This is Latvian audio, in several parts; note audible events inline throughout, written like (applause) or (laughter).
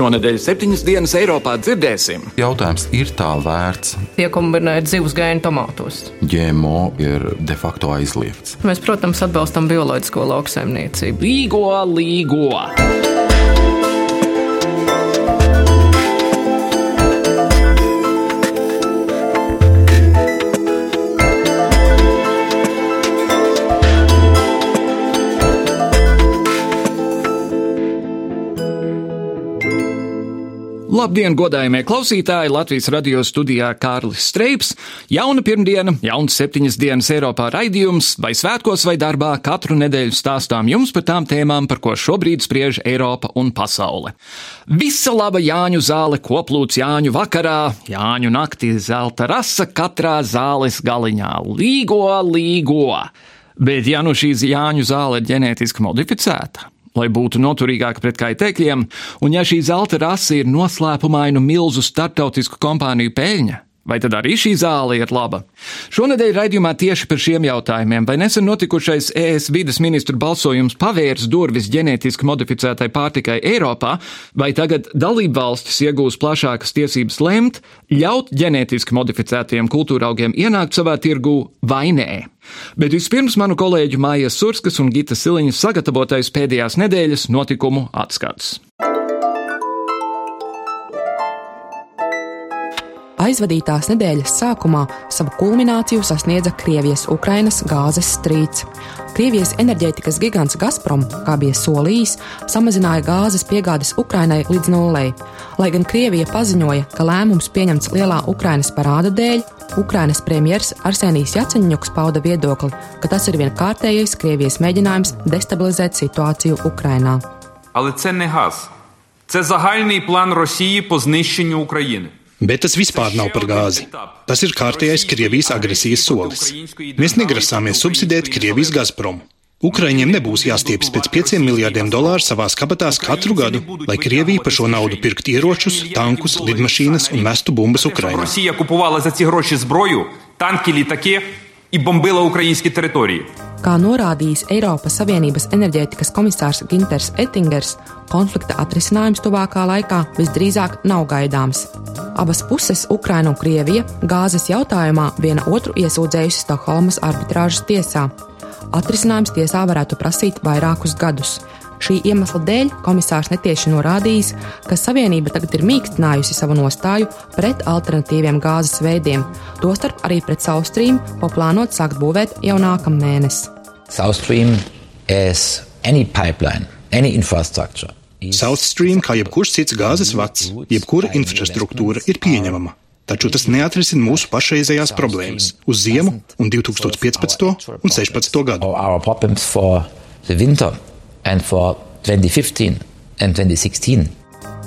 Šonadēļ septiņas dienas Eiropā dzirdēsim. Jautājums ir tā vērts. Iekombinēt zivs gēnu tomātos. GMO ir de facto aizliegts. Mēs, protams, atbalstam bioloģisko lauksaimniecību. Līgo, līgo! Labdien, godājumie klausītāji! Latvijas radio studijā Kārlis Streips. Jauna pirmdiena, jauns septiņas dienas Eiropā raidījums, vai svētkos vai darbā katru nedēļu stāstām jums par tām tēmām, par ko šobrīd spriež Eiropa un pasaule. Visa laba Jāņu zāle koplūts Jāņu vakarā, Jāņu naktī zelta rasa katrā zāles galiņā. Līgo, līgo! Bet ja nu šī Jāņu zāle ir ģenētiski modificēta, lai būtu noturīgāka pret kaitēkļiem, un ja šī zelta rasa ir noslēpumainu milzu starptautisku kompāniju peļņa, vai tad arī šī zāle ir laba? Šonadēļ raidījumā tieši par šiem jautājumiem, vai nesen notikušais ES vides ministru balsojums pavērs durvis ģenētiski modificētai pārtikai Eiropā, vai tagad dalību valstis iegūs plašākas tiesības lemt, ļaut ģenētiski modificētiem kultūra augiem ienākt savā tirgū vai nē? Bet vispirms manu kolēģu Mājas Surskas un Gita Siliņas sagatavotais pēdējās nedēļas notikumu atskats. Aizvadītās nedēļas sākumā savu kulmināciju sasniedza Krievijas-Ukrainas gāzes strīds. Krievijas enerģētikas gigants Gazprom, kā bija solījis, samazināja gāzes piegādes Ukrainai līdz nulei. Lai gan Krievija paziņoja, ka lēmums pieņemts lielā Ukrainas parāda dēļ, Ukrainas premjerministrs Arsenijs Jaceņņuks pauda viedokli, ka tas ir vienkārtējais Krievijas mēģinājums destabilizēt situāciju Ukrainā. Але це не газ. Це загальний план Росії по знищенню України. Bet tas vispār nav par gāzi. Tas ir kārtējais Krievijas agresijas solis. Mēs negrasāmies subsidēt Krievijas Gazprom. Ukraiņiem nebūs jāstiepjas pēc 5 miljardiem dolāru savās kabatās katru gadu, lai Krievija par šo naudu pirkt ieročus, tankus, lidmašīnas un mestu bumbas Ukrainā. Росія купувала за ці гроші зброю, танки, літаки і бомбила українські території. Kā norādījis Eiropas Savienības enerģētikas komisārs Ginters Ettingers, konflikta atrisinājums tuvākā laikā visdrīzāk nav gaidāms. Abas puses, Ukraina un Krievija, gāzes jautājumā viena otru iesūdzējusi Stokholmas arbitrāžas tiesā. Atrisinājums tiesā varētu prasīt vairākus gadus. Šī iemesla dēļ komisārs netieši norādījis, ka Savienība tagad ir mīkstinājusi savu nostāju pret alternatīviem gāzes veidiem, tostarp arī pret South Stream, ko plānot sākt būvēt jau nākamnēnes. South Stream is any pipeline, any infrastructure. South Stream, kā jebkurš cits gāzes vats, jebkura infrastruktūra ir pieņemama. Taču tas neatrisinās mūsu pašreizējās problēmas uz ziemu un 2015. un 2016. gadu. and for 2015 and 2016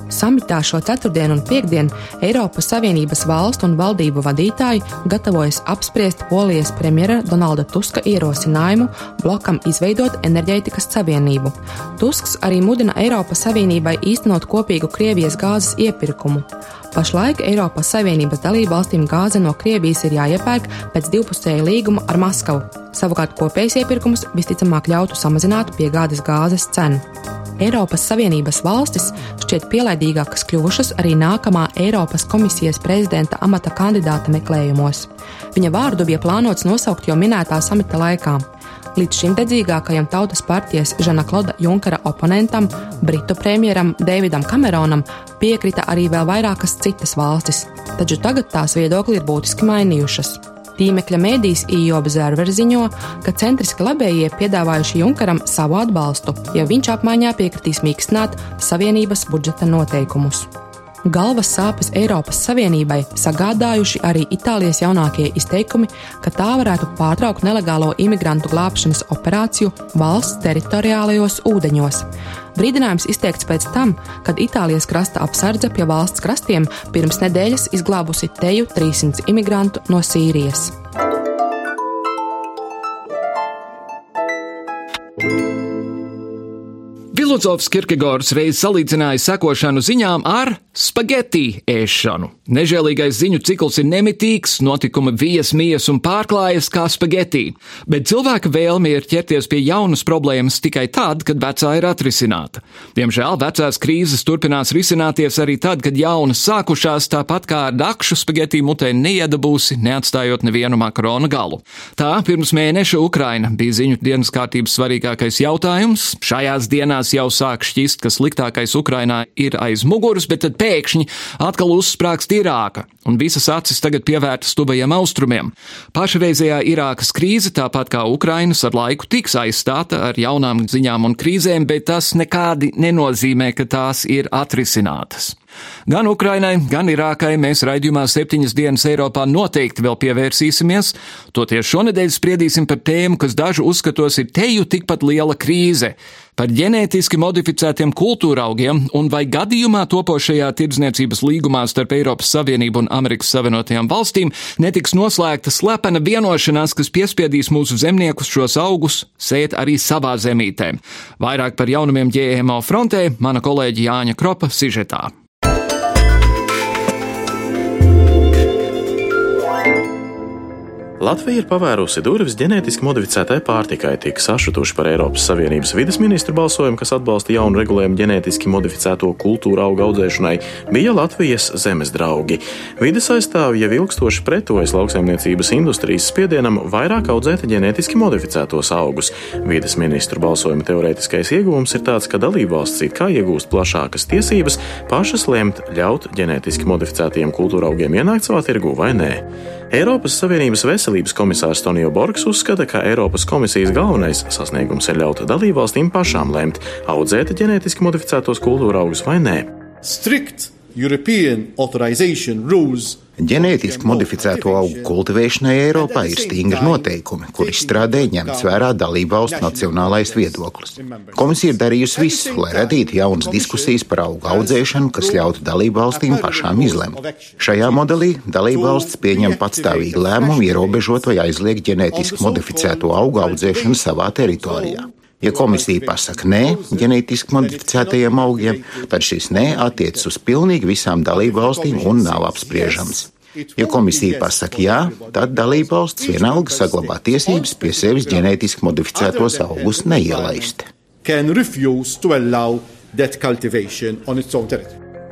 Samitā šo ceturtdienu un piekdienu Eiropas Savienības valstu un valdību vadītāji gatavojas apspriest Polijas premjera Donalda Tuska ierosinājumu blokam izveidot enerģētikas savienību. Tusks arī mudina Eiropas Savienībai īstenot kopīgu Krievijas gāzes iepirkumu. Pašlaik Eiropas Savienības dalībvalstīm gāze no Krievijas ir jāiepērk pēc divpusēja līguma ar Maskavu. Savukārt kopējs iepirkums visticamāk ļautu samazināt piegādes gāzes cenu. Eiropas Savienības valstis šķiet pielaidīgākas kļuvušas arī nākamā Eiropas komisijas prezidenta amata kandidāta meklējumos. Viņa vārdu bija plānots nosaukt jau minētā samita laikā. Līdz šim dedzīgākajam tautas partijas Žana Klauda Junkara oponentam, Britu premjeram Davidam Kameronam, piekrita arī vēl vairākas citas valstis, taču tagad tās viedokļi ir būtiski mainījušas. Tīmekļa mēdīs EU Observer ziņo, ka centriski labējie piedāvājuši Junkaram savu atbalstu, ja viņš apmaiņā piekritīs mīkstināt Savienības budžeta noteikumus. Galvas sāpes Eiropas Savienībai sagādājuši arī Itālijas jaunākie izteikumi, ka tā varētu pārtraukt nelegālo imigrantu glābšanas operāciju valsts teritoriālajos ūdeņos. Brīdinājums izteikts pēc tam, kad Itālijas krasta apsardze pie valsts krastiem pirms nedēļas izglābusi teju 300 imigrantu no Sīrijas. Filozofs Kirkegors reiz salīdzināja sekošanu ziņām ar spaghetti ēšanu. Nežēlīgais ziņu cikls ir nemitīgs, notikumi vijas, mijas un pārklājas kā spaghetti, bet cilvēka vēlme ir ķerties pie jaunas problēmas tikai tad, kad vecā ir atrisināta. Diemžēl vecās krīzes turpinās risināties arī tad, kad jaunas sākušās, tāpat kā ar dakšu spaghetti mutē neiedabūsi, neatstājot nevienu makaronu galu. Tā pirms mēneša Ukraina bija ziņu dienas kārtības svarīgākais jautājums. Šajās dienās jau sāk šķist, ka sliktākais Ukrainā ir aiz muguras, bet tad pēkšņi atkal uzsprāgst Irāka, un visas acis tagad pievērtas tuvajiem austrumiem. Pašreizējā Irākas krīze, tāpat kā Ukrainas, ar laiku tiks aizstāta ar jaunām ziņām un krīzēm, bet tas nekādi nenozīmē, ka tās ir atrisinātas. Gan Ukrainai, gan Irākai mēs raidījumā septiņas dienas Eiropā noteikti vēl pievērsīsimies, toties šonedēļ spriedīsim par tēmu, kas dažu uzskatos ir teju tikpat liela krīze - par ģenētiski modificētiem kultūra augiem un vai gadījumā topošajā tirdzniecības līgumā starp Eiropas Savienību un Amerikas Savienotajām valstīm netiks noslēgta slepena vienošanās, kas piespiedīs mūsu zemniekus šos augus sēt arī savā zemītē. Vairāk par jaunumiem GMO frontē mana kolēģi Jāņa Kropa sižetā. Latvija ir pavērusi durvis ģenētiski modificētai pārtikai, tiek sašutuši par Eiropas Savienības vides ministru balsojumu, kas atbalsta jaunu regulējumu ģenētiski modificēto kultūra auga audzēšanai, bija Latvijas zemes draugi. Vides aizstāvji jau ilgstoši pretojas lauksaimniecības industrijas spiedienam vairāk audzēt ģenētiski modificētos augus. Vides ministru balsojuma teorētiskais iegūms ir tāds, ka dalībvalsts it kā iegūst plašākas tiesības pašas lemt ļaut ģenētiski modificētiem kultūra augiem ienākt savā tirgu vai nē. Eiropas Savienības veselības komisārs Tonio Borgs uzskata, ka Eiropas komisijas galvenais sasniegums ir ļaut dalībvalstīm pašām lemt, audzēt ģenētiski modificētos kultūra augus vai nē. Strict European authorization rules Ģenētiski modificēto augu kultivēšanai Eiropā ir stingri noteikumi, kur izstrādē ņemts vērā dalību valstu nacionālais viedoklis. Komisija ir darījusi visu, lai radītu jaunas diskusijas par augu audzēšanu, kas ļautu dalību valstīm pašām izlemt. Šajā modelī dalību valsts pieņem patstāvīgu lēmumu ierobežot vai aizliegt ģenētiski modificēto augu audzēšanu savā teritorijā. Ja komisija pasaka nē ģenētiski modificētajiem augiem, tad šis nē attiecas uz pilnīgi visām dalību valstīm un nav apspriežams. Ja komisija pasaka jā, tad dalība valsts vienalga saglabā tiesības pie sevis ģenētiski modificētos augus neielaist.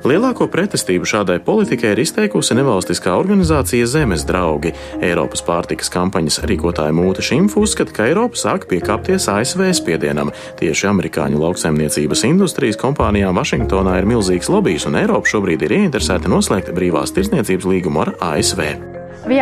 Lielāko pretestību šādai politikai ir izteikusi nevalstiskā organizācija Zemes draugi. Eiropas pārtikas kampaņas rīkotāja Mūta Šimfa uzskata, ka Eiropa sāk piekāpties ASV spiedienam. Tieši amerikāņu lauksaimniecības industrijas kompānijām Vašingtonā ir milzīgs lobbyis, un Eiropa šobrīd ir ieinteresēta noslēgt brīvās tirdzniecības līgumu ar ASV. E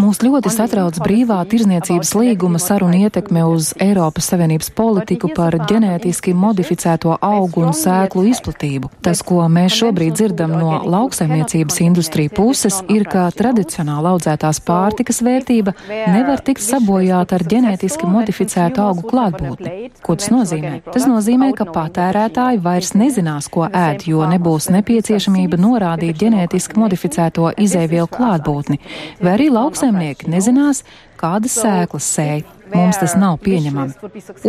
Mūs ļoti satrauc brīvā tirzniecības līguma saruna ietekme uz Eiropas Savienības politiku par ģenētiski modificēto augu un sēklu izplatību. Tas, ko mēs šobrīd dzirdam no lauksaimniecības industrija puses, ir, ka tradicionāli audzētās pārtikas vērtība nevar tikt sabojāta ar ģenētiski modificētu augu klātbūtni. Ko tas nozīmē? Tas nozīmē, ka patērētāji vairs nezinās, ko ēd, jo nebūs nepieciešamība norādīt ģenētiski ģenētiski modificēto izēvielu klātbūtni, vai arī lauksaimnieki nezinās, kādas sēklas sēj. Mums tas nav pieņemami.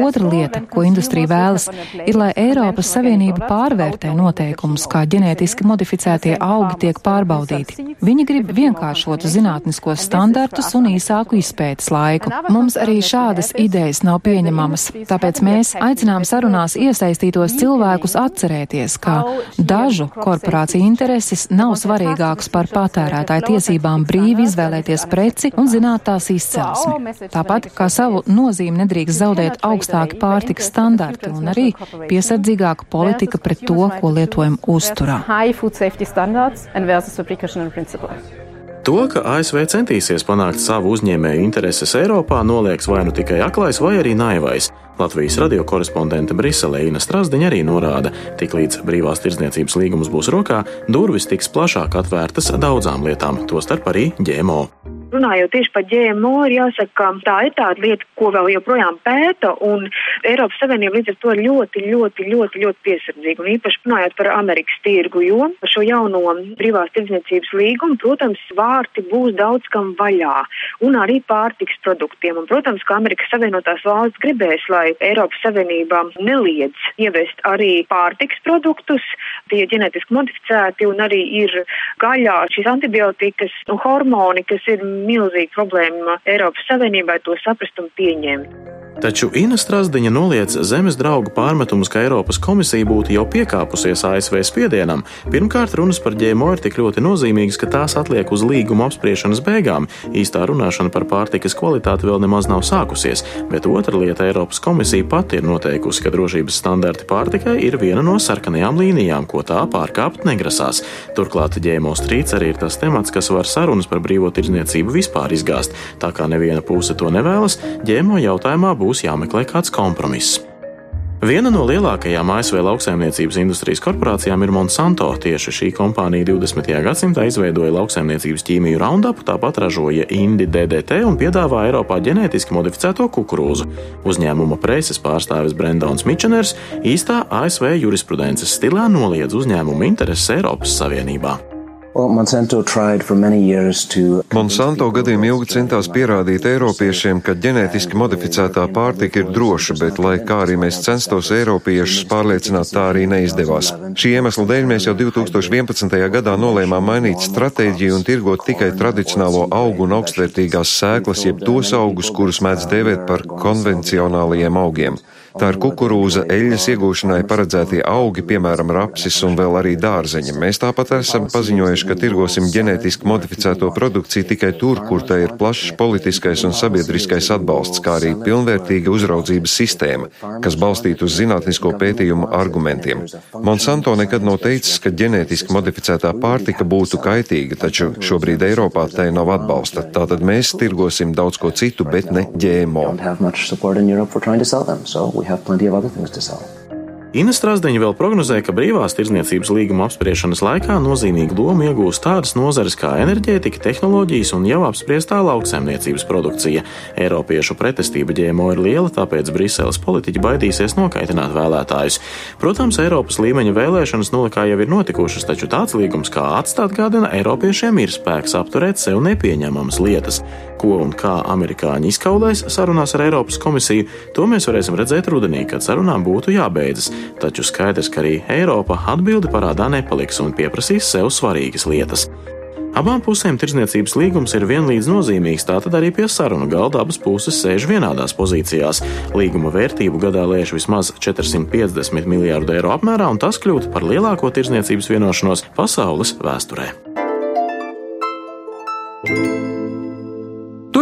Otra lieta, ko industrija vēlas, ir, lai Eiropas Savienība pārvērtē noteikumus, kā ģenētiski modificētie augi tiek pārbaudīti. Viņi grib vienkāršot zinātniskos standartus un īsāku izpētes laiku. Mums arī šādas idejas nav pieņemamas, tāpēc mēs aicinām sarunās iesaistītos cilvēkus atcerēties, ka dažu korporāciju intereses nav svarīgākas par patērētāju tiesībām brīvi izvēlēties preci un zināt tās izcelsmi. Tāpat kā savu savu nozīmi nedrīkst zaudēt augstāki pārtikas standarti un arī piesardzīgāka politika pret to, ko lietojam uzturā. To, ka ASV centīsies panākt savu uzņēmēju intereses Eiropā, nolieks vai nu tikai aklais, vai arī naivais. Latvijas radio korespondente Briselē Ina Strasdiņa arī norāda, tiklīdz brīvās tirdzniecības līgums būs rokā, durvis tiks plašāk atvērtas daudzām lietām, tostarp arī ģēmo. Runājot tieši par GMO, ir jāsaka, ka tā ir tāda lieta, ko vēl joprojām pēta, un Eiropas Savienība līdz ar to ir ļoti, ļoti, ļoti, ļoti piesardzīga. Un īpaši runājot par Amerikas tirgu, jo par šo jauno brīvās tirdzniecības līgumu, protams, vārti būs daudz kam vaļā, un arī pārtiks produktiem. Un, protams, ka Amerikas Savienotās valsts gribēs, lai Eiropas Savienība neliedz ievest arī pārtiks produktus, tie ģenetiski modificēti, un arī ir gaļā šīs antibiotikas un hormoni, kas ir milzīga problēma Eiropas Savienībai to saprast un pieņemt. Taču Ina Strasdiņa noliedz zemes draugu pārmetumus, ka Eiropas komisija būtu jau piekāpusies ASV spiedienam. Pirmkārt, runas par ģēmo ir tik ļoti nozīmīgas, ka tās atliek uz līguma apspriešanas beigām. Īstā runāšana par pārtikas kvalitāti vēl nemaz nav sākusies, bet otra lieta - Eiropas komisija pati ir noteikusi, ka drošības standarti pārtikai ir viena no sarkanajām līnijām, ko tā pārkāpt negrasās. Turklāt ģēmo strīds arī ir tas temats, kas var sarunas par brīvo tirdzniecību vispār izgāzt. Tā kā neviena puse to nevēlas, ģēmo jautājumā būs būs jāmeklē kāds kompromiss. Viena no lielākajām ASV lauksaimniecības industrijas korporācijām ir Monsanto. Tieši šī kompānija 20. gadsimtā izveidoja lauksaimniecības ķīmiju Roundup, tāpat ražoja Indi DDT un piedāvā Eiropā ģenētiski modificēto kukurūzu. Uzņēmuma preses pārstāvis Brendons Mičeners īstā ASV jurisprudences stilā noliedz uzņēmumu intereses Eiropas Savienībā. Monsanto gadiem ilgi centās pierādīt Eiropiešiem, ka ģenētiski modificētā pārtika ir droša, bet, lai kā arī mēs censtos Eiropiešus pārliecināt, tā arī neizdevās. Šī iemesla dēļ mēs jau 2011. gadā nolēmām mainīt stratēģiju un tirgot tikai tradicionālo augu un augstvērtīgās sēklas, jeb tos augus, kurus mēdz dēvēt par konvencionālajiem augiem. Tā ir kukurūza, eļļas iegūšanai paredzētie augi, piemēram, rapsis un vēl arī dārzeņi. Mēs tāpat esam paziņojuši, ka tirgosim ģenētiski modificēto produkciju tikai tur, kur tai ir plašs politiskais un sabiedriskais atbalsts, kā arī pilnvērtīga uzraudzības sistēma, kas balstīta uz zinātnisko pētījumu argumentiem. Monsanto nekad nav teicis, ka ģenētiski modificētā pārtika būtu kaitīga, taču šobrīd Eiropā tai nav atbalsta. Tātad mēs tirgosim daudz ko citu, bet ne ģēmo have plenty of other things to sell. Ina Strasdeņa vēl prognozē, ka brīvās tirdzniecības līguma apspriešanas laikā nozīmīgu lomu iegūs tādas nozares kā enerģētika, tehnoloģijas un jau apspriestā lauksaimniecības produkcija. Eiropiešu pretestība ģēmo ir liela, tāpēc Briseles politiķi baidīsies nokaitināt vēlētājus. Protams, Eiropas līmeņa vēlēšanas nolikā jau ir notikušas, taču tāds līgums kā atstāt gādina Eiropiešiem ir spēks apturēt sev nepieņemamas lietas. Ko un kā amerikāņi izkaulēs sarunās ar Eiropas komisiju, to mēs varēsim redzēt rudenī, kad sarunām būtu jābeidzas. Taču skaidrs, ka arī Eiropa atbildi parādā nepaliks un pieprasīs sev svarīgas lietas. Abām pusēm tirdzniecības līgums ir vienlīdz nozīmīgs, tātad arī pie sarunu galda abas puses sēž vienādās pozīcijās. Līguma vērtību gadā lēš vismaz 450 miljārdu eiro apmērā, un tas kļūtu par lielāko tirdzniecības vienošanos pasaules vēsturē.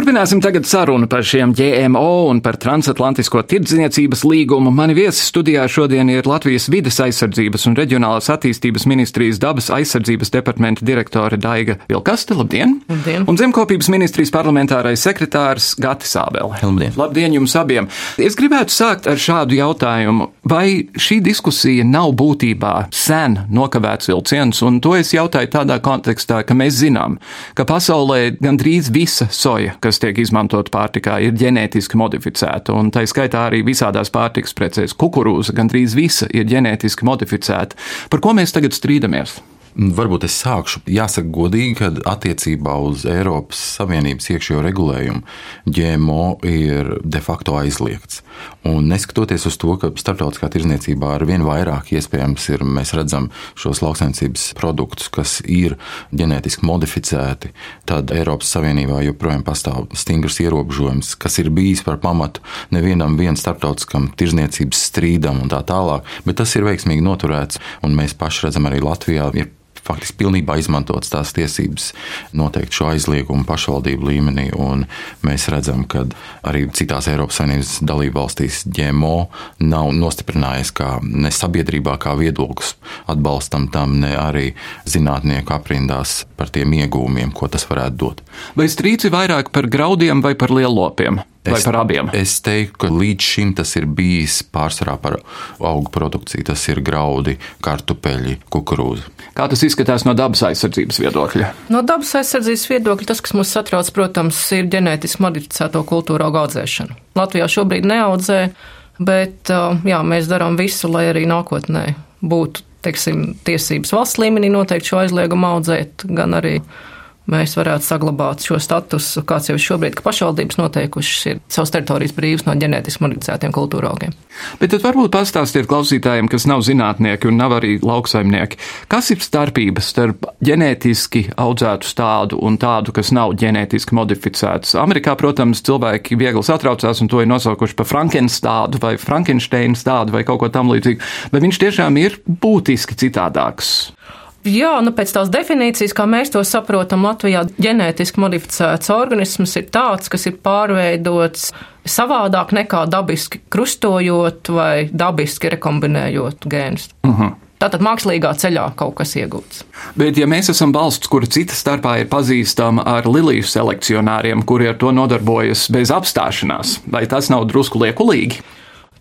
Turpināsim tagad sarunu par šiem GMO un par transatlantisko tirdzniecības līgumu. Mani viesi studijā šodien ir Latvijas vides aizsardzības un reģionālās attīstības ministrijas dabas aizsardzības departamenta direktore Daiga Vilkaste. Labdien! Labdien! Un zemkopības ministrijas parlamentārais sekretārs Gati Sābele. Labdien! Labdien jums abiem! Es gribētu sākt ar šādu jautājumu. Vai šī diskusija nav būtībā sen nokavēts vilciens? Un to es jautāju tādā kontekstā, ka mēs zinām, ka pasaulē gandrīz visa soja, kas tiek izmantot pārtikā, ir ģenētiski modificēta. Un tā skaitā arī visādās pārtikas precēs kukurūza gandrīz visa ir ģenētiski modificēta. Par ko mēs tagad strīdamies? Varbūt es sākšu. Jāsaka, godīgi, ka attiecībā uz Eiropas Savienības iekšējo regulējumu GMO ir de facto aizliegts. Un neskatoties uz to, ka starptautiskā tirzniecībā ar vien vairāk iespējams ir, mēs redzam šos lauksaimniecības produktus, kas ir ģenētiski modificēti, tad Eiropas Savienībā joprojām pastāv stingrs ierobežojums, kas ir bijis par pamatu nevienam starptautiskam tirzniecības strīdam un tā tālāk. Bet tas ir veiksmīgi noturēts, un mēs paši redzam arī Latvijā. Ir faktiski pilnībā izmantotas tās tiesības noteikt šo aizliegumu pašvaldību līmenī. Mēs redzam, ka arī citās Eiropas Savienības dalību valstīs GMO nav nostiprinājies kā ne sabiedrībā, kā viedoklis atbalstam tam, ne arī zinātnieku aprindās par tiem iegūmiem, ko tas varētu dot. Vai strīds ir vairāk par graudiem vai par lielopiem? Vai par abiem? Es teiktu, ka līdz šim tas ir bijis pārsvarā par augu produkciju. Tas ir graudi, kartupeļi, kukurūza. Kā tas izskatās no dabas aizsardzības viedokļa? No dabas aizsardzības viedokļa tas, kas mūs satrauc, protams, ir ģenētiski modificēto kultūru audzēšana. Latvijā šobrīd neaudzē, bet jā, mēs darām visu, lai arī nākotnē būtu teiksim, tiesības valsts līmenī noteikti šo aizliegumu audzēt, gan arī mēs varētu saglabāt šo statusu, kāds jau šobrīd, ka pašvaldības noteikušas ir savas teritorijas brīvas no ģenētiski modificētiem kultūra augiem. Bet tad varbūt pastāstiet klausītājiem, kas nav zinātnieki un nav arī lauksaimnieki, kas ir starpības starp ģenētiski audzētu stādu un tādu, kas nav ģenētiski modificēts. Amerikā, protams, cilvēki viegli satraucās un to ir nosaukuši par Frankensteinu vai Frankensteina stādu vai kaut ko tam līdzīgu, bet viņš tiešām ir būtiski citādāks. Jā, nu pēc tās definīcijas, kā mēs to saprotam, Latvijā ģenētiski modificēts organisms ir tāds, kas ir pārveidots savādāk nekā dabiski krustojot vai dabiski rekombinējot gēnus. Uh Mhm. -huh. Tātad mākslīgā ceļā kaut kas iegūts. Bet, ja mēs esam valsts, kura cita starpā ir pazīstama ar liliju selekcionāriem, kuri ar to nodarbojas bez apstāšanās, vai tas nav drusku liekulīgi?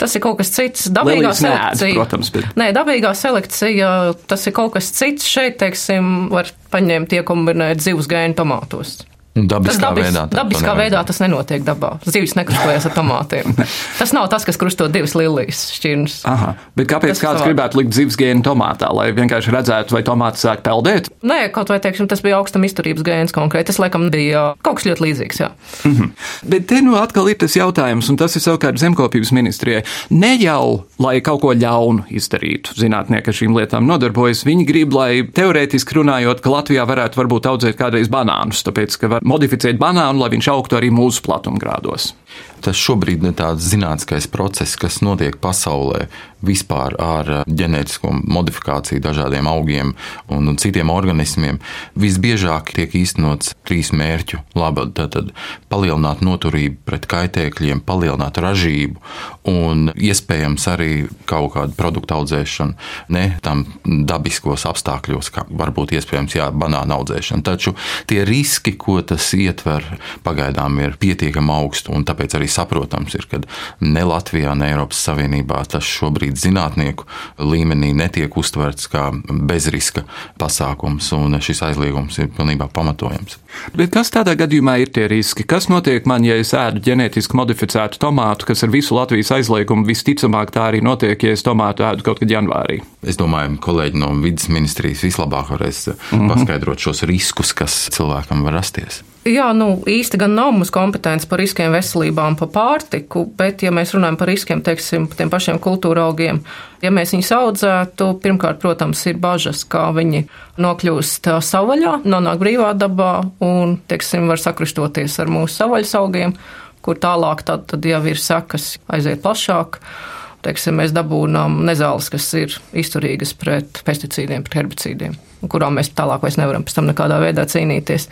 Tas ir kaut kas cits. Dabīgā Lelijas neēd, selekcija. protams, bet- Nē, dabīgā selekcija, tas ir kaut kas cits. Šeit, teiksim, var paņemt, iekombinēt zivs gēnu tomātos. Tas Dabiskā dabis, veidā. dabiskā veidā tas nenotiek dabā. Zivs nekrustojas ar tomātiem. (laughs) tas nav tas, kas krusto divas lilijas šķirnes. Aha, bet kāpēc Tas kāds savādāk. gribētu likt zivs gēnu tomātā, lai vienkārši redzētu, vai tomāts sāk peldēt? Nē, kaut vai teiksim, tas bija augstam izturības gēns konkrēti. Tas, laikam, bija kaut kas ļoti līdzīgs. Jā. Mhm. Bet te nu atkal ir tas jautājums, un tas ir savukārt zemkopības ministrijai. Ne jau, lai kaut ko ļaunu izdarītu, zinātnieki ar šīm lietām nodarbojas, viņi grib, lai teorētiski runājot, ka Latvijā varētu varbūt audzēt kādreiz banānus, tāpēc, ka var modificēt banānu, lai viņš augtu arī mūsu platumgrādos. Tas šobrīd ir tāds zinātniskais process, kas notiek pasaulē vispār ar ģenētisko modifikāciju dažādiem augiem un un citiem organismiem. Visbiežāk tiek īstenots trīs mērķu labad. Tātad palielināt noturību pret kaitēkļiem, palielināt ražību un iespējams arī kaut kādu produktu audzēšanu ne tam dabiskos apstākļos, kā varbūt iespējams jā, banāna audzēšana. Taču tie riski, ko tas ietver, pagaidām ir pietiekami augsti un tāpēc arī saprotams ir, ka ne Latvijā, ne Eiropas Savienībā tas šobrīd zinātnieku līmenī netiek uztverts kā bezriska pasākums, un šis aizliegums ir pilnībā pamatojams. Bet kas tādā gadījumā ir tie riski? Kas notiek man, ja es ēdu ģenētiski modificētu tomātu, kas ar visu Latvijas aizliegumu visticamāk tā arī notiek, ja es tomātu ēdu kaut kad janvārī? Es domāju, kolēģi no vidas ministrijas vislabāk varēs mm. -hmm. paskaidrot šos riskus, kas cilvēkam var rasties. Jā, nu īsti gan nav mums kompetence par riskiem veselībā un par pārtiku, bet, ja mēs runājam par riskiem, teiksim, tiem pašiem kultūra augiem, ja mēs viņus audzētu, pirmkārt, protams, ir bažas, kā viņi nokļūst ā, savvaļā, nonāk brīvā dabā un, teiksim, var sakrustoties ar mūsu savvaļas augiem, kur tālāk tad, tad jau ir sekas aiziet plašāk. Teiksim, mēs dabūjām nezāles, kas ir izturīgas pret pesticīdiem, pret herbicīdiem, kurām mēs tālāk vairs nevaram pēc tam nekādā veidā cīnīties.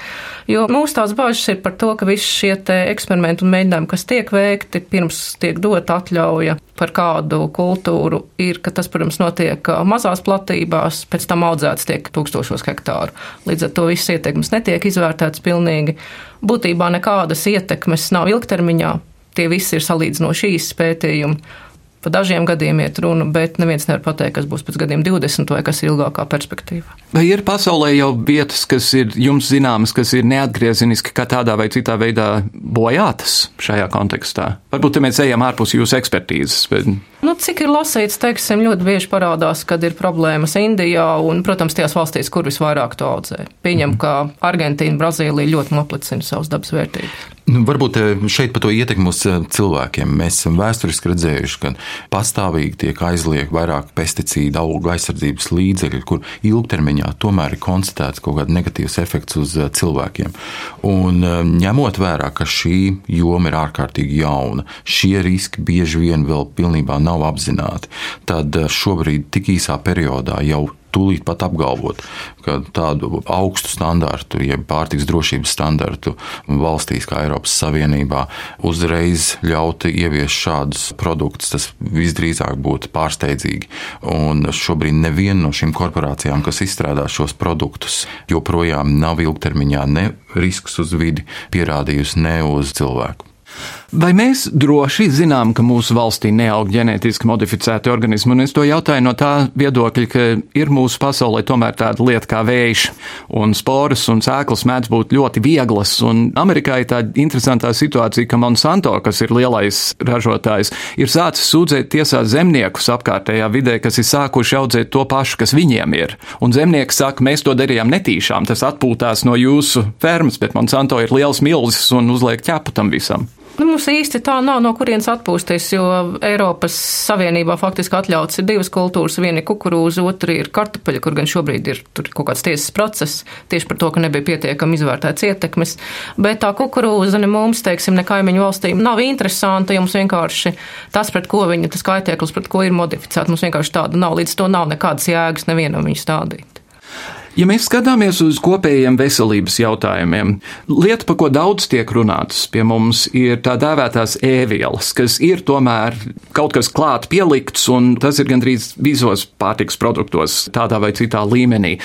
Jo mūsu tās bažas ir par to, ka visi šie eksperimenti un mēģinājumi, kas tiek veikti, pirms tiek dota atļauja par kādu kultūru, ir, ka tas, protams, notiek mazās platībās, pēc tam audzēts tiek tūkstošos hektāru. Līdz ar to viss ietekmes netiek izvērtēts pilnīgi. Būtībā nekādas ietekmes nav ilgtermiņā. Tie visi ir salīdzinoši īsi pētījumi. Pa dažiem gadiem iet runa, bet neviens nevar pateikt, kas būs pēc gadiem 20 vai kas ir ilgākā perspektīva. Vai ir pasaulē jau vietas, kas ir jums zināmas, kas ir neatgriezeniski, kā tādā vai citā veidā bojātas šajā kontekstā? Varbūt te mēs ejam ārpus jūsu ekspertīzes. Bet... Nu, cik ir lasīts, teiksim, ļoti bieži parādās, kad ir problēmas Indijā un, protams, tajās valstīs, kur visvairāk to audzē. Pieņem, ka Argentīna, Brazīlija ļoti noplicina savas dabas vērtības. Nu, varbūt eh, šeit par to ietekmi uz eh, cilvēkiem. Mēs esam vēsturiski redzējuši, ka pastāvīgi tiek aizliegti vairāk pesticīdu, augu aizsardzības līdzekļu, kur ilgtermiņā tomēr ir konstatēts kaut kāds negatīvs efekts uz eh, cilvēkiem. Un ņemot vērā, ka šī joma ir ārkārtīgi jauna, šie riski bieži vien vēl pilnībā nav apzināti, tad šobrīd tik īsā periodā jau tūlīt pat apgalvot, ka tādu augstu standartu, jeb pārtiks drošības standartu valstīs kā Eiropas Savienībā uzreiz ļaut ieviest šādus produktus, tas visdrīzāk būtu pārsteidzīgi. Un šobrīd neviena no šīm korporācijām, kas izstrādā šos produktus, joprojām nav ilgtermiņā ne risks uz vidi pierādījusi, ne uz cilvēku. Vai mēs droši zinām, ka mūsu valstī neaug ģenētiski modificēti organismi? Un es to jautāju no tā viedokļa, ka ir mūsu pasaulē tomēr tāda lieta kā vējš, un sporas un sēklas mēdz būt ļoti vieglas. Un Amerikā ir tāda interesantā situācija, ka Monsanto, kas ir lielais ražotājs, ir sācis sūdzēt tiesā zemniekus apkārtējā vidē, kas ir sākuši audzēt to pašu, kas viņiem ir. Un zemnieki saka, mēs to darījām netīšām, tas atpūtās no jūsu fermas, bet Monsanto ir liels milzis un uzliek ķepu tam visam. Nu, mums īsti tā nav no kurienes atpūsties, jo Eiropas Savienībā faktiski atļauts ir divas kultūras. Viena ir kukurūza, otra ir kartupeļa, kur gan šobrīd ir kaut kāds tiesas process tieši par to, ka nebija pietiekami izvērtēts ietekmes. Bet tā kukurūza ne mums, teiksim, ne kaimiņu valstīm nav interesanta, jo mums vienkārši tas, pret ko viņa, tas kaitēklis, pret ko ir modificēts, mums vienkārši tāda nav. Līdz to nav nekādas jēgas nevienam viņu stādīt. Ja mēs skatāmies uz kopējiem veselības jautājumiem, lieta, par ko daudz tiek runāts pie mums, ir tā dēvētās ēvielas, kas ir tomēr kaut kas klāt pielikts, un tas ir gandrīz visos pārtiks produktos tādā vai citā līmenī.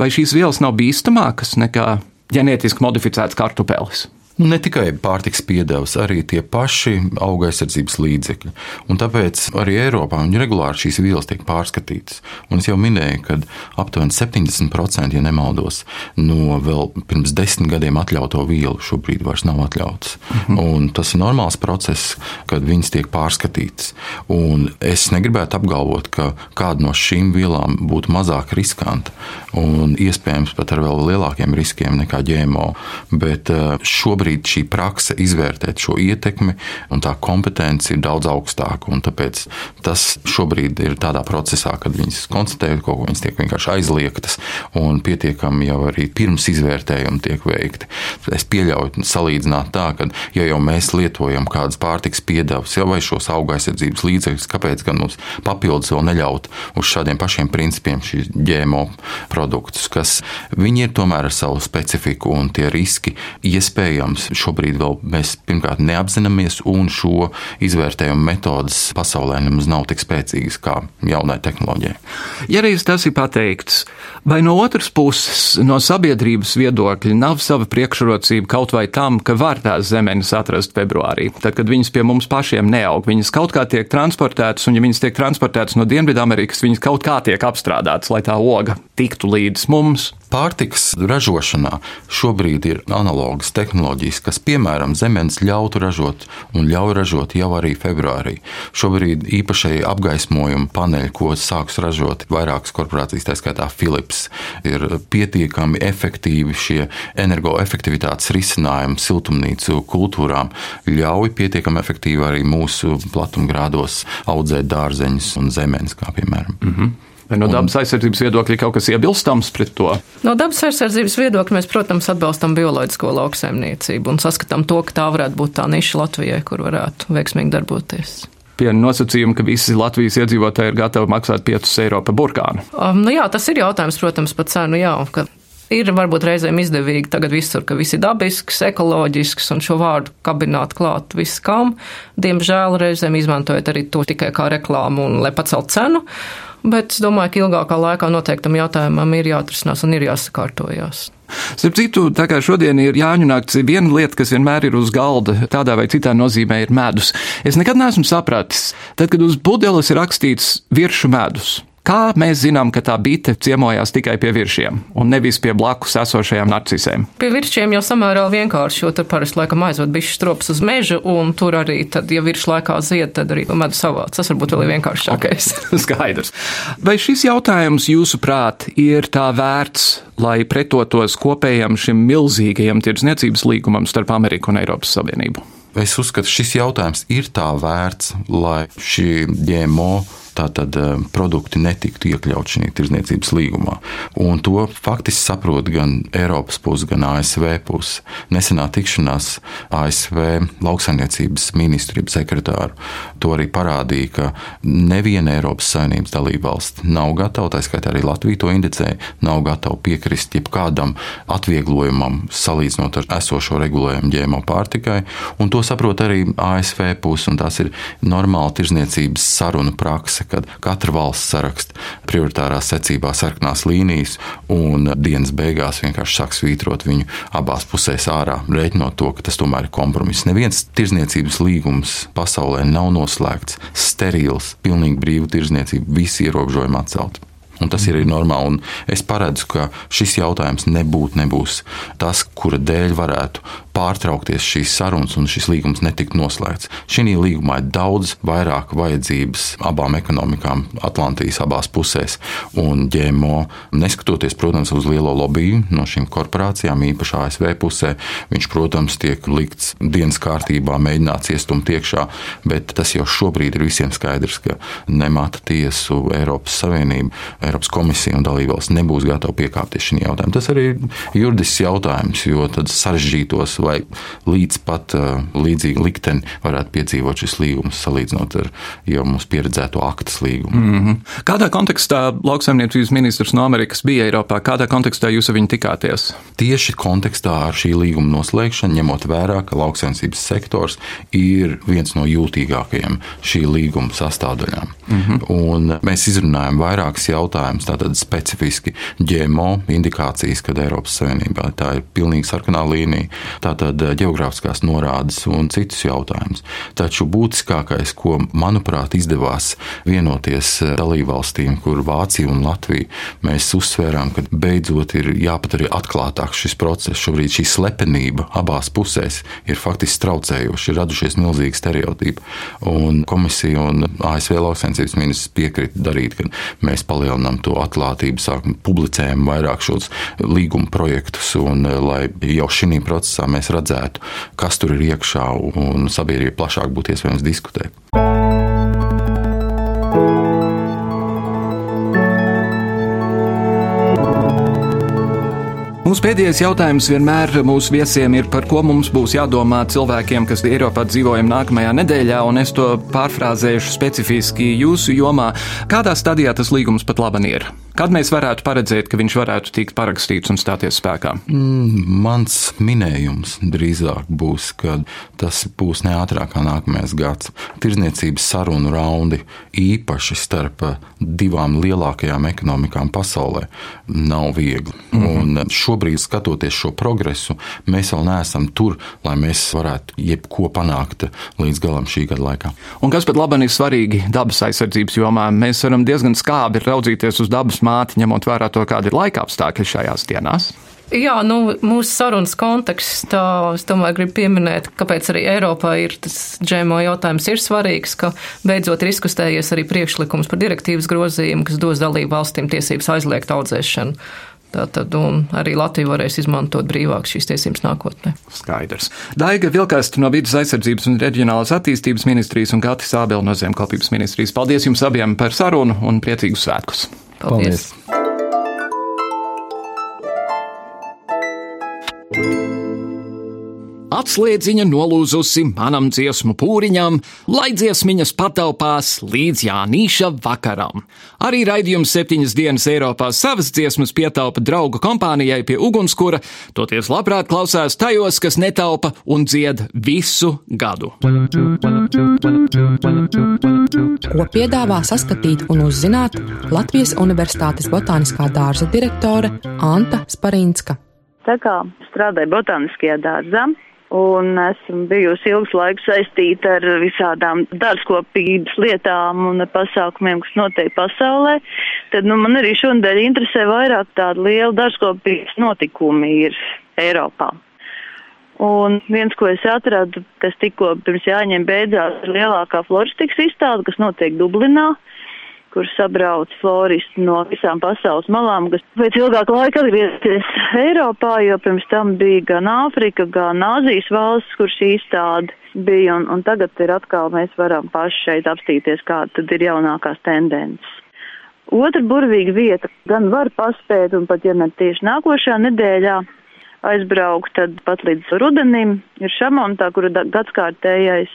Vai šīs vielas nav bīstamākas nekā ģenētiski modificēts kartupelis? Nu, ne tikai pārtiks piedevs, arī tie paši auga aizsardzības līdzekļi. Un tāpēc arī Eiropā regulāri šīs vielas tiek pārskatītas. Un es jau minēju, ka aptuveni 70%, ja nemaldos, no vēl pirms desmit gadiem atļauto vielu šobrīd vairs nav atļautas. Mhm. Un tas ir normāls process, kad viņas tiek pārskatītas. Un es negribētu apgalvot, ka kāda no šīm vielām būtu mazāk riskanta un iespējams pat ar vēl lielākiem riskiem nekā ģēmo. Bet eh, šobrīd šobrīd šī prakse izvērtēt šo ietekmi un tā kompetence ir daudz augstāka. Tāpēc tas šobrīd ir tādā procesā, kad viņas konstatē kaut ko, viņas tiek vienkārši aizliegtas un pietiekami jau arī pirms izvērtējuma tiek veikti. Es pieļauju salīdzināt tā, ka ja jau mēs lietojam kādas pārtiks piedevas vai šos auga aizsardzības līdzekļus, kāpēc gan mums papildus vēl neļaut uz šādiem pašiem principiem šīs ģēmo produktus, kas viņi ir tomēr ar savu specifiku un tie riski iespējams protams, šobrīd vēl mēs pirmkārt neapzināmies, un šo izvērtējumu metodas pasaulē nemaz nav tik spēcīgas kā jaunai tehnoloģijai. Ja reiz tas ir pateikts, vai no otras puses, no sabiedrības viedokļa, nav sava priekšrocība kaut vai tam, ka var tās zemenes atrast februārī, tad, kad viņas pie mums pašiem neaug, viņas kaut kā tiek transportētas, un ja viņas tiek transportētas no Dienvidamerikas, viņas kaut kā tiek apstrādātas, lai tā oga tiktu līdz mums. Pārtiks ražošanā šobrīd ir analogas tehnoloģijas, kas, piemēram, zemes ļautu ražot un ļauj ražot jau arī februārī. Šobrīd īpašai apgaismojuma paneļi, ko sāks ražot vairākas korporācijas, tā skaitā Philips, ir pietiekami efektīvi šie energoefektivitātes risinājumi siltumnīcu kultūrām, ļauj pietiekami efektīvi arī mūsu platumgrādos audzēt dārzeņus un zemes, kā piemēram. Mm -hmm. Vai no dabas aizsardzības viedokļa kaut kas iebilstams pret to? No dabas aizsardzības viedokļa mēs, protams, atbalstam bioloģisko lauksaimniecību un saskatām to, ka tā varētu būt tā niša Latvijai, kur varētu veiksmīgi darboties pie nosacījuma, ka visi Latvijas iedzīvotāji ir gatavi maksāt 5 eiro par burkānu? Um, nu jā, tas ir jautājums, protams, par cenu. Jā, ir varbūt reizēm izdevīgi tagad visur, ka viss ir dabisks, ekoloģisks un šo vārdu kabināt klāt viskam. Diemžēl reizēm izmantojot arī to tikai kā reklāmu un lai pacelt cenu bet es domāju, ka ilgākā laikā noteiktam jautājumam ir jāatrisinās un ir jāsakārtojas. Starp citu, tā kā šodien ir Jāņu nakts, viena lieta, kas vienmēr ir uz galda, tādā vai citā nozīmē, ir medus. Es nekad neesmu sapratis, tad, kad uz pudeles ir rakstīts viršu medus. Kā mēs zinām, ka tā bite ciemojās tikai pie virsiem un nevis pie blakus esošajām narcisēm? Pie virsiem jau samērā vienkārši, jo tur parasti laikam aizved bišķi strops uz mežu, un tur arī, tad, ja virs laikā zied, tad arī medu savāc. Tas varbūt vēl ir vienkāršākais. (laughs) Skaidrs. Vai šis jautājums, jūsuprāt, ir tā vērts, lai pretotos kopējam šim milzīgajam tirdzniecības līgumam starp Ameriku un Eiropas Savienību? Es uzskatu, šis jautājums ir tā vērts, lai šī GMO tātad eh, produkti netiktu iekļauti šajā tirdzniecības līgumā. Un to faktiski saprot gan Eiropas puse, gan ASV puse. Nesenā tikšanās ASV lauksaimniecības ministriju sekretāru to arī parādīja, ka neviena Eiropas saimnības dalībvalsts nav gatava, tā skaitā arī Latvija to indicēja, nav gatava piekrist jebkādam atvieglojumam salīdzinot ar esošo regulējumu ģēmo pārtikai. To saprot arī ASV puse, un tās ir normāla tirdzniecības saruna prakse ka katra valsts saraksta prioritārā secībā sarkanās līnijas, un dienas beigās vienkārši sāk svītrot viņu abās pusēs ārā, rēķinot to, ka tas tomēr ir kompromiss. Neviens tirzniecības līgums pasaulē nav noslēgts, sterils, pilnīgi brīva tirzniecība, visi ierobežojumi atcelti. Un tas ir normāli. Un es paredzu, ka šis jautājums nebūtu nebūs tas, kura dēļ varētu pārtraukties šīs sarunas un šis līgums netiktu noslēgts. Šī līgumā ir daudz vairāk vajadzības abām ekonomikām, Atlantijas abās pusēs. Un GMO, neskatoties, protams, uz lielo lobiju no šīm korporācijām, īpaši ASV pusē, viņš, protams, tiek likts dienas kārtībā, mēģināts iestumt iekšā, bet tas jau šobrīd ir visiem skaidrs, ka nemāta tiesu Eiropas Savienība, Eiropas komisija un dalībvalsts nebūs gatavi piekāpties šim jautājumam. Tas arī ir juridisks jautājums, jo tad sarežģītos vai līdz pat uh, līdzīgu likteni varētu piedzīvot šis līgums, salīdzinot ar jau mums pieredzēto aktas līgumu. Mm -hmm. Kādā kontekstā lauksaimniecības ministrs no Amerikas bija Eiropā? Kādā kontekstā jūs ar viņu tikāties? Tieši kontekstā ar šī līguma noslēgšanu, ņemot vērā, ka lauksaimniecības sektors ir viens no jūtīgākajiem šī līguma sastāvdaļām. Mm -hmm. Un mēs izrunājam vairākas jautājumus, tātad specifiski GMO indikācijas, kad Eiropas Savienībā tā ir pilnīgi sarkanā līnija. Tā tātad eh, geogrāfiskās norādes un citus jautājumus. Taču būtiskākais, ko manuprāt izdevās vienoties eh, dalībvalstīm, kur Vācija un Latvija, mēs uzsvērām, ka beidzot ir jāpadara atklātāks šis process. Šobrīd šī slepenība abās pusēs ir faktiski traucējoša, ir radušies milzīgi stereotipi. Un komisija un ASV lauksainicības ministrs piekrita darīt, ka mēs palielinām to atklātību, sākam publicējam vairāk šos līguma projektus, un eh, lai jau šī procesā mēs redzētu, kas tur ir iekšā, un sabiedrība plašāk būtu iespējams diskutēt. Mūsu pēdējais jautājums vienmēr mūsu viesiem ir, par ko mums būs jādomā cilvēkiem, kas Eiropā dzīvojam nākamajā nedēļā, un es to pārfrāzēšu specifiski jūsu jomā. Kādā stadijā tas līgums pat laban ir? Kad mēs varētu paredzēt, ka viņš varētu tikt parakstīts un stāties spēkā? Mm, mans minējums drīzāk būs, ka tas būs ne ātrāk kā nākamais gads. Tirzniecības sarunu raundi īpaši starp divām lielākajām ekonomikām pasaulē nav viegli. Mm -hmm. Un šobrīd, skatoties šo progresu, mēs vēl neesam tur, lai mēs varētu jebko panākt līdz galam šī gada laikā. Un kas pat labi ir svarīgi dabas aizsardzības jomā, mēs varam diezgan skābi raudzīties uz dabas māti, ņemot vērā to, kāda ir laika apstākļi šajās dienās? Jā, nu, mūsu sarunas kontekstā es domāju, gribu pieminēt, kāpēc arī Eiropā ir tas GMO jautājums ir svarīgs, ka beidzot ir izkustējies arī priekšlikums par direktīvas grozījumu, kas dos dalību valstīm tiesības aizliegt audzēšanu. Tātad arī Latvija varēs izmantot brīvāk šīs tiesības nākotnē. Skaidrs. Daiga Vilkasta no Vides aizsardzības un reģionālās attīstības ministrijas un Gatis Ābela no Zemkopības ministrijas. Paldies jums abiem par sarunu un priecīgus svētkus! Paldies! Paldies. Atslēdziņa nolūzusi manam dziesmu pūriņam, lai dziesmiņas pataupās līdz Jānīša vakaram. Arī raidījums septiņas dienas Eiropā savas dziesmas pietaupa draugu kompānijai pie ugunskura, toties labprāt klausās tajos, kas netaupa un dzied visu gadu. Ko piedāvā saskatīt un uzzināt Latvijas Universitātes botāniskā dārza direktore Anta Sparinska. Tā kā strādāju botāniskajā dārzā, un esmu bijusi ilgs laiks saistīta ar visādām dārzkopības lietām un pasākumiem, kas notiek pasaulē, tad nu, man arī šodien interesē vairāk tāda liela dārzkopības notikumi ir Eiropā. Un viens, ko es atradu, kas tikko pirms jāņem beidzās, ir lielākā floristikas izstāde, kas notiek Dublinā kur sabrauc floristi no visām pasaules malām, kas pēc ilgāka laika atgriezties Eiropā, jo pirms tam bija gan Āfrika, gan Āzijas valsts, kur šī izstāde bija, un, un tagad ir atkal mēs varam paši šeit apstīties, kāda tad ir jaunākās tendences. Otra burvīga vieta gan var paspēt, un pat ja ne tieši nākošajā nedēļā aizbraukt, tad pat līdz rudenim ir Šamontā, kur ir gadskārtējais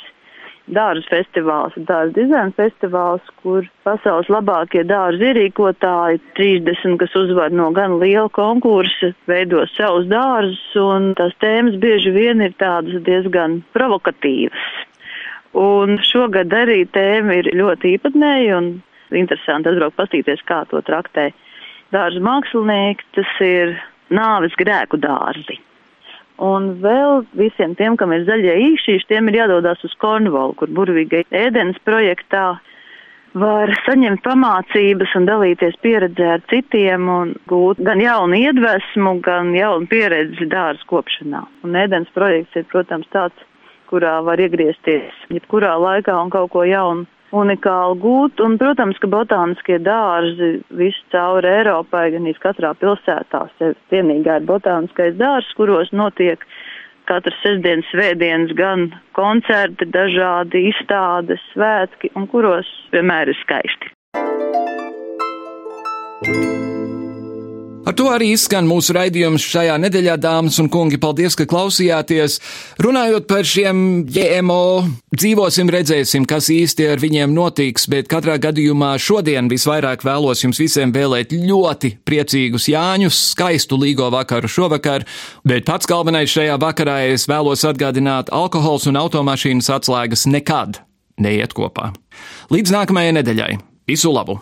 dārzu festivāls, dārzu dizaina festivāls, kur pasaules labākie dārzu ierīkotāji, 30, kas uzvar no gan liela konkursa, veido savus dārzus, un tās tēmas bieži vien ir tādas diezgan provokatīvas. Un šogad arī tēma ir ļoti īpatnēja, un interesanti aizbraukt pastīties, kā to traktē dārza mākslinieki. Tas ir nāves grēku dārzi. Un vēl visiem tiem, kam ir zaļie īkšķīši, tiem ir jādodas uz Kornvalu, kur burvīga ēdienas projektā var saņemt pamācības un dalīties pieredzē ar citiem un gūt gan jaunu iedvesmu, gan jaunu pieredzi dārza kopšanā. Un ēdienas projekts ir, protams, tāds, kurā var iegriezties jebkurā laikā un kaut ko jaunu unikāli gūt. Un, protams, ka botāniskie dārzi visu cauri Eiropai, gan arī katrā pilsētā sev cienīgā ir botāniskais dārzs, kuros notiek katras sestdienas, svētdienas gan koncerti, dažādi izstādes, svētki, un kuros vienmēr ir skaisti. Ar to arī izskan mūsu raidījums šajā nedēļā, dāmas un kungi. Paldies, ka klausījāties. Runājot par šiem GMO, dzīvosim, redzēsim, kas īsti ar viņiem notiks, bet katrā gadījumā šodien visvairāk vēlos jums visiem vēlēt ļoti priecīgus Jāņus, skaistu līgo vakaru šovakar, bet pats galvenais šajā vakarā es vēlos atgādināt, alkohols un automašīnas atslēgas nekad neiet kopā. Līdz nākamajai nedēļai. Visu labu!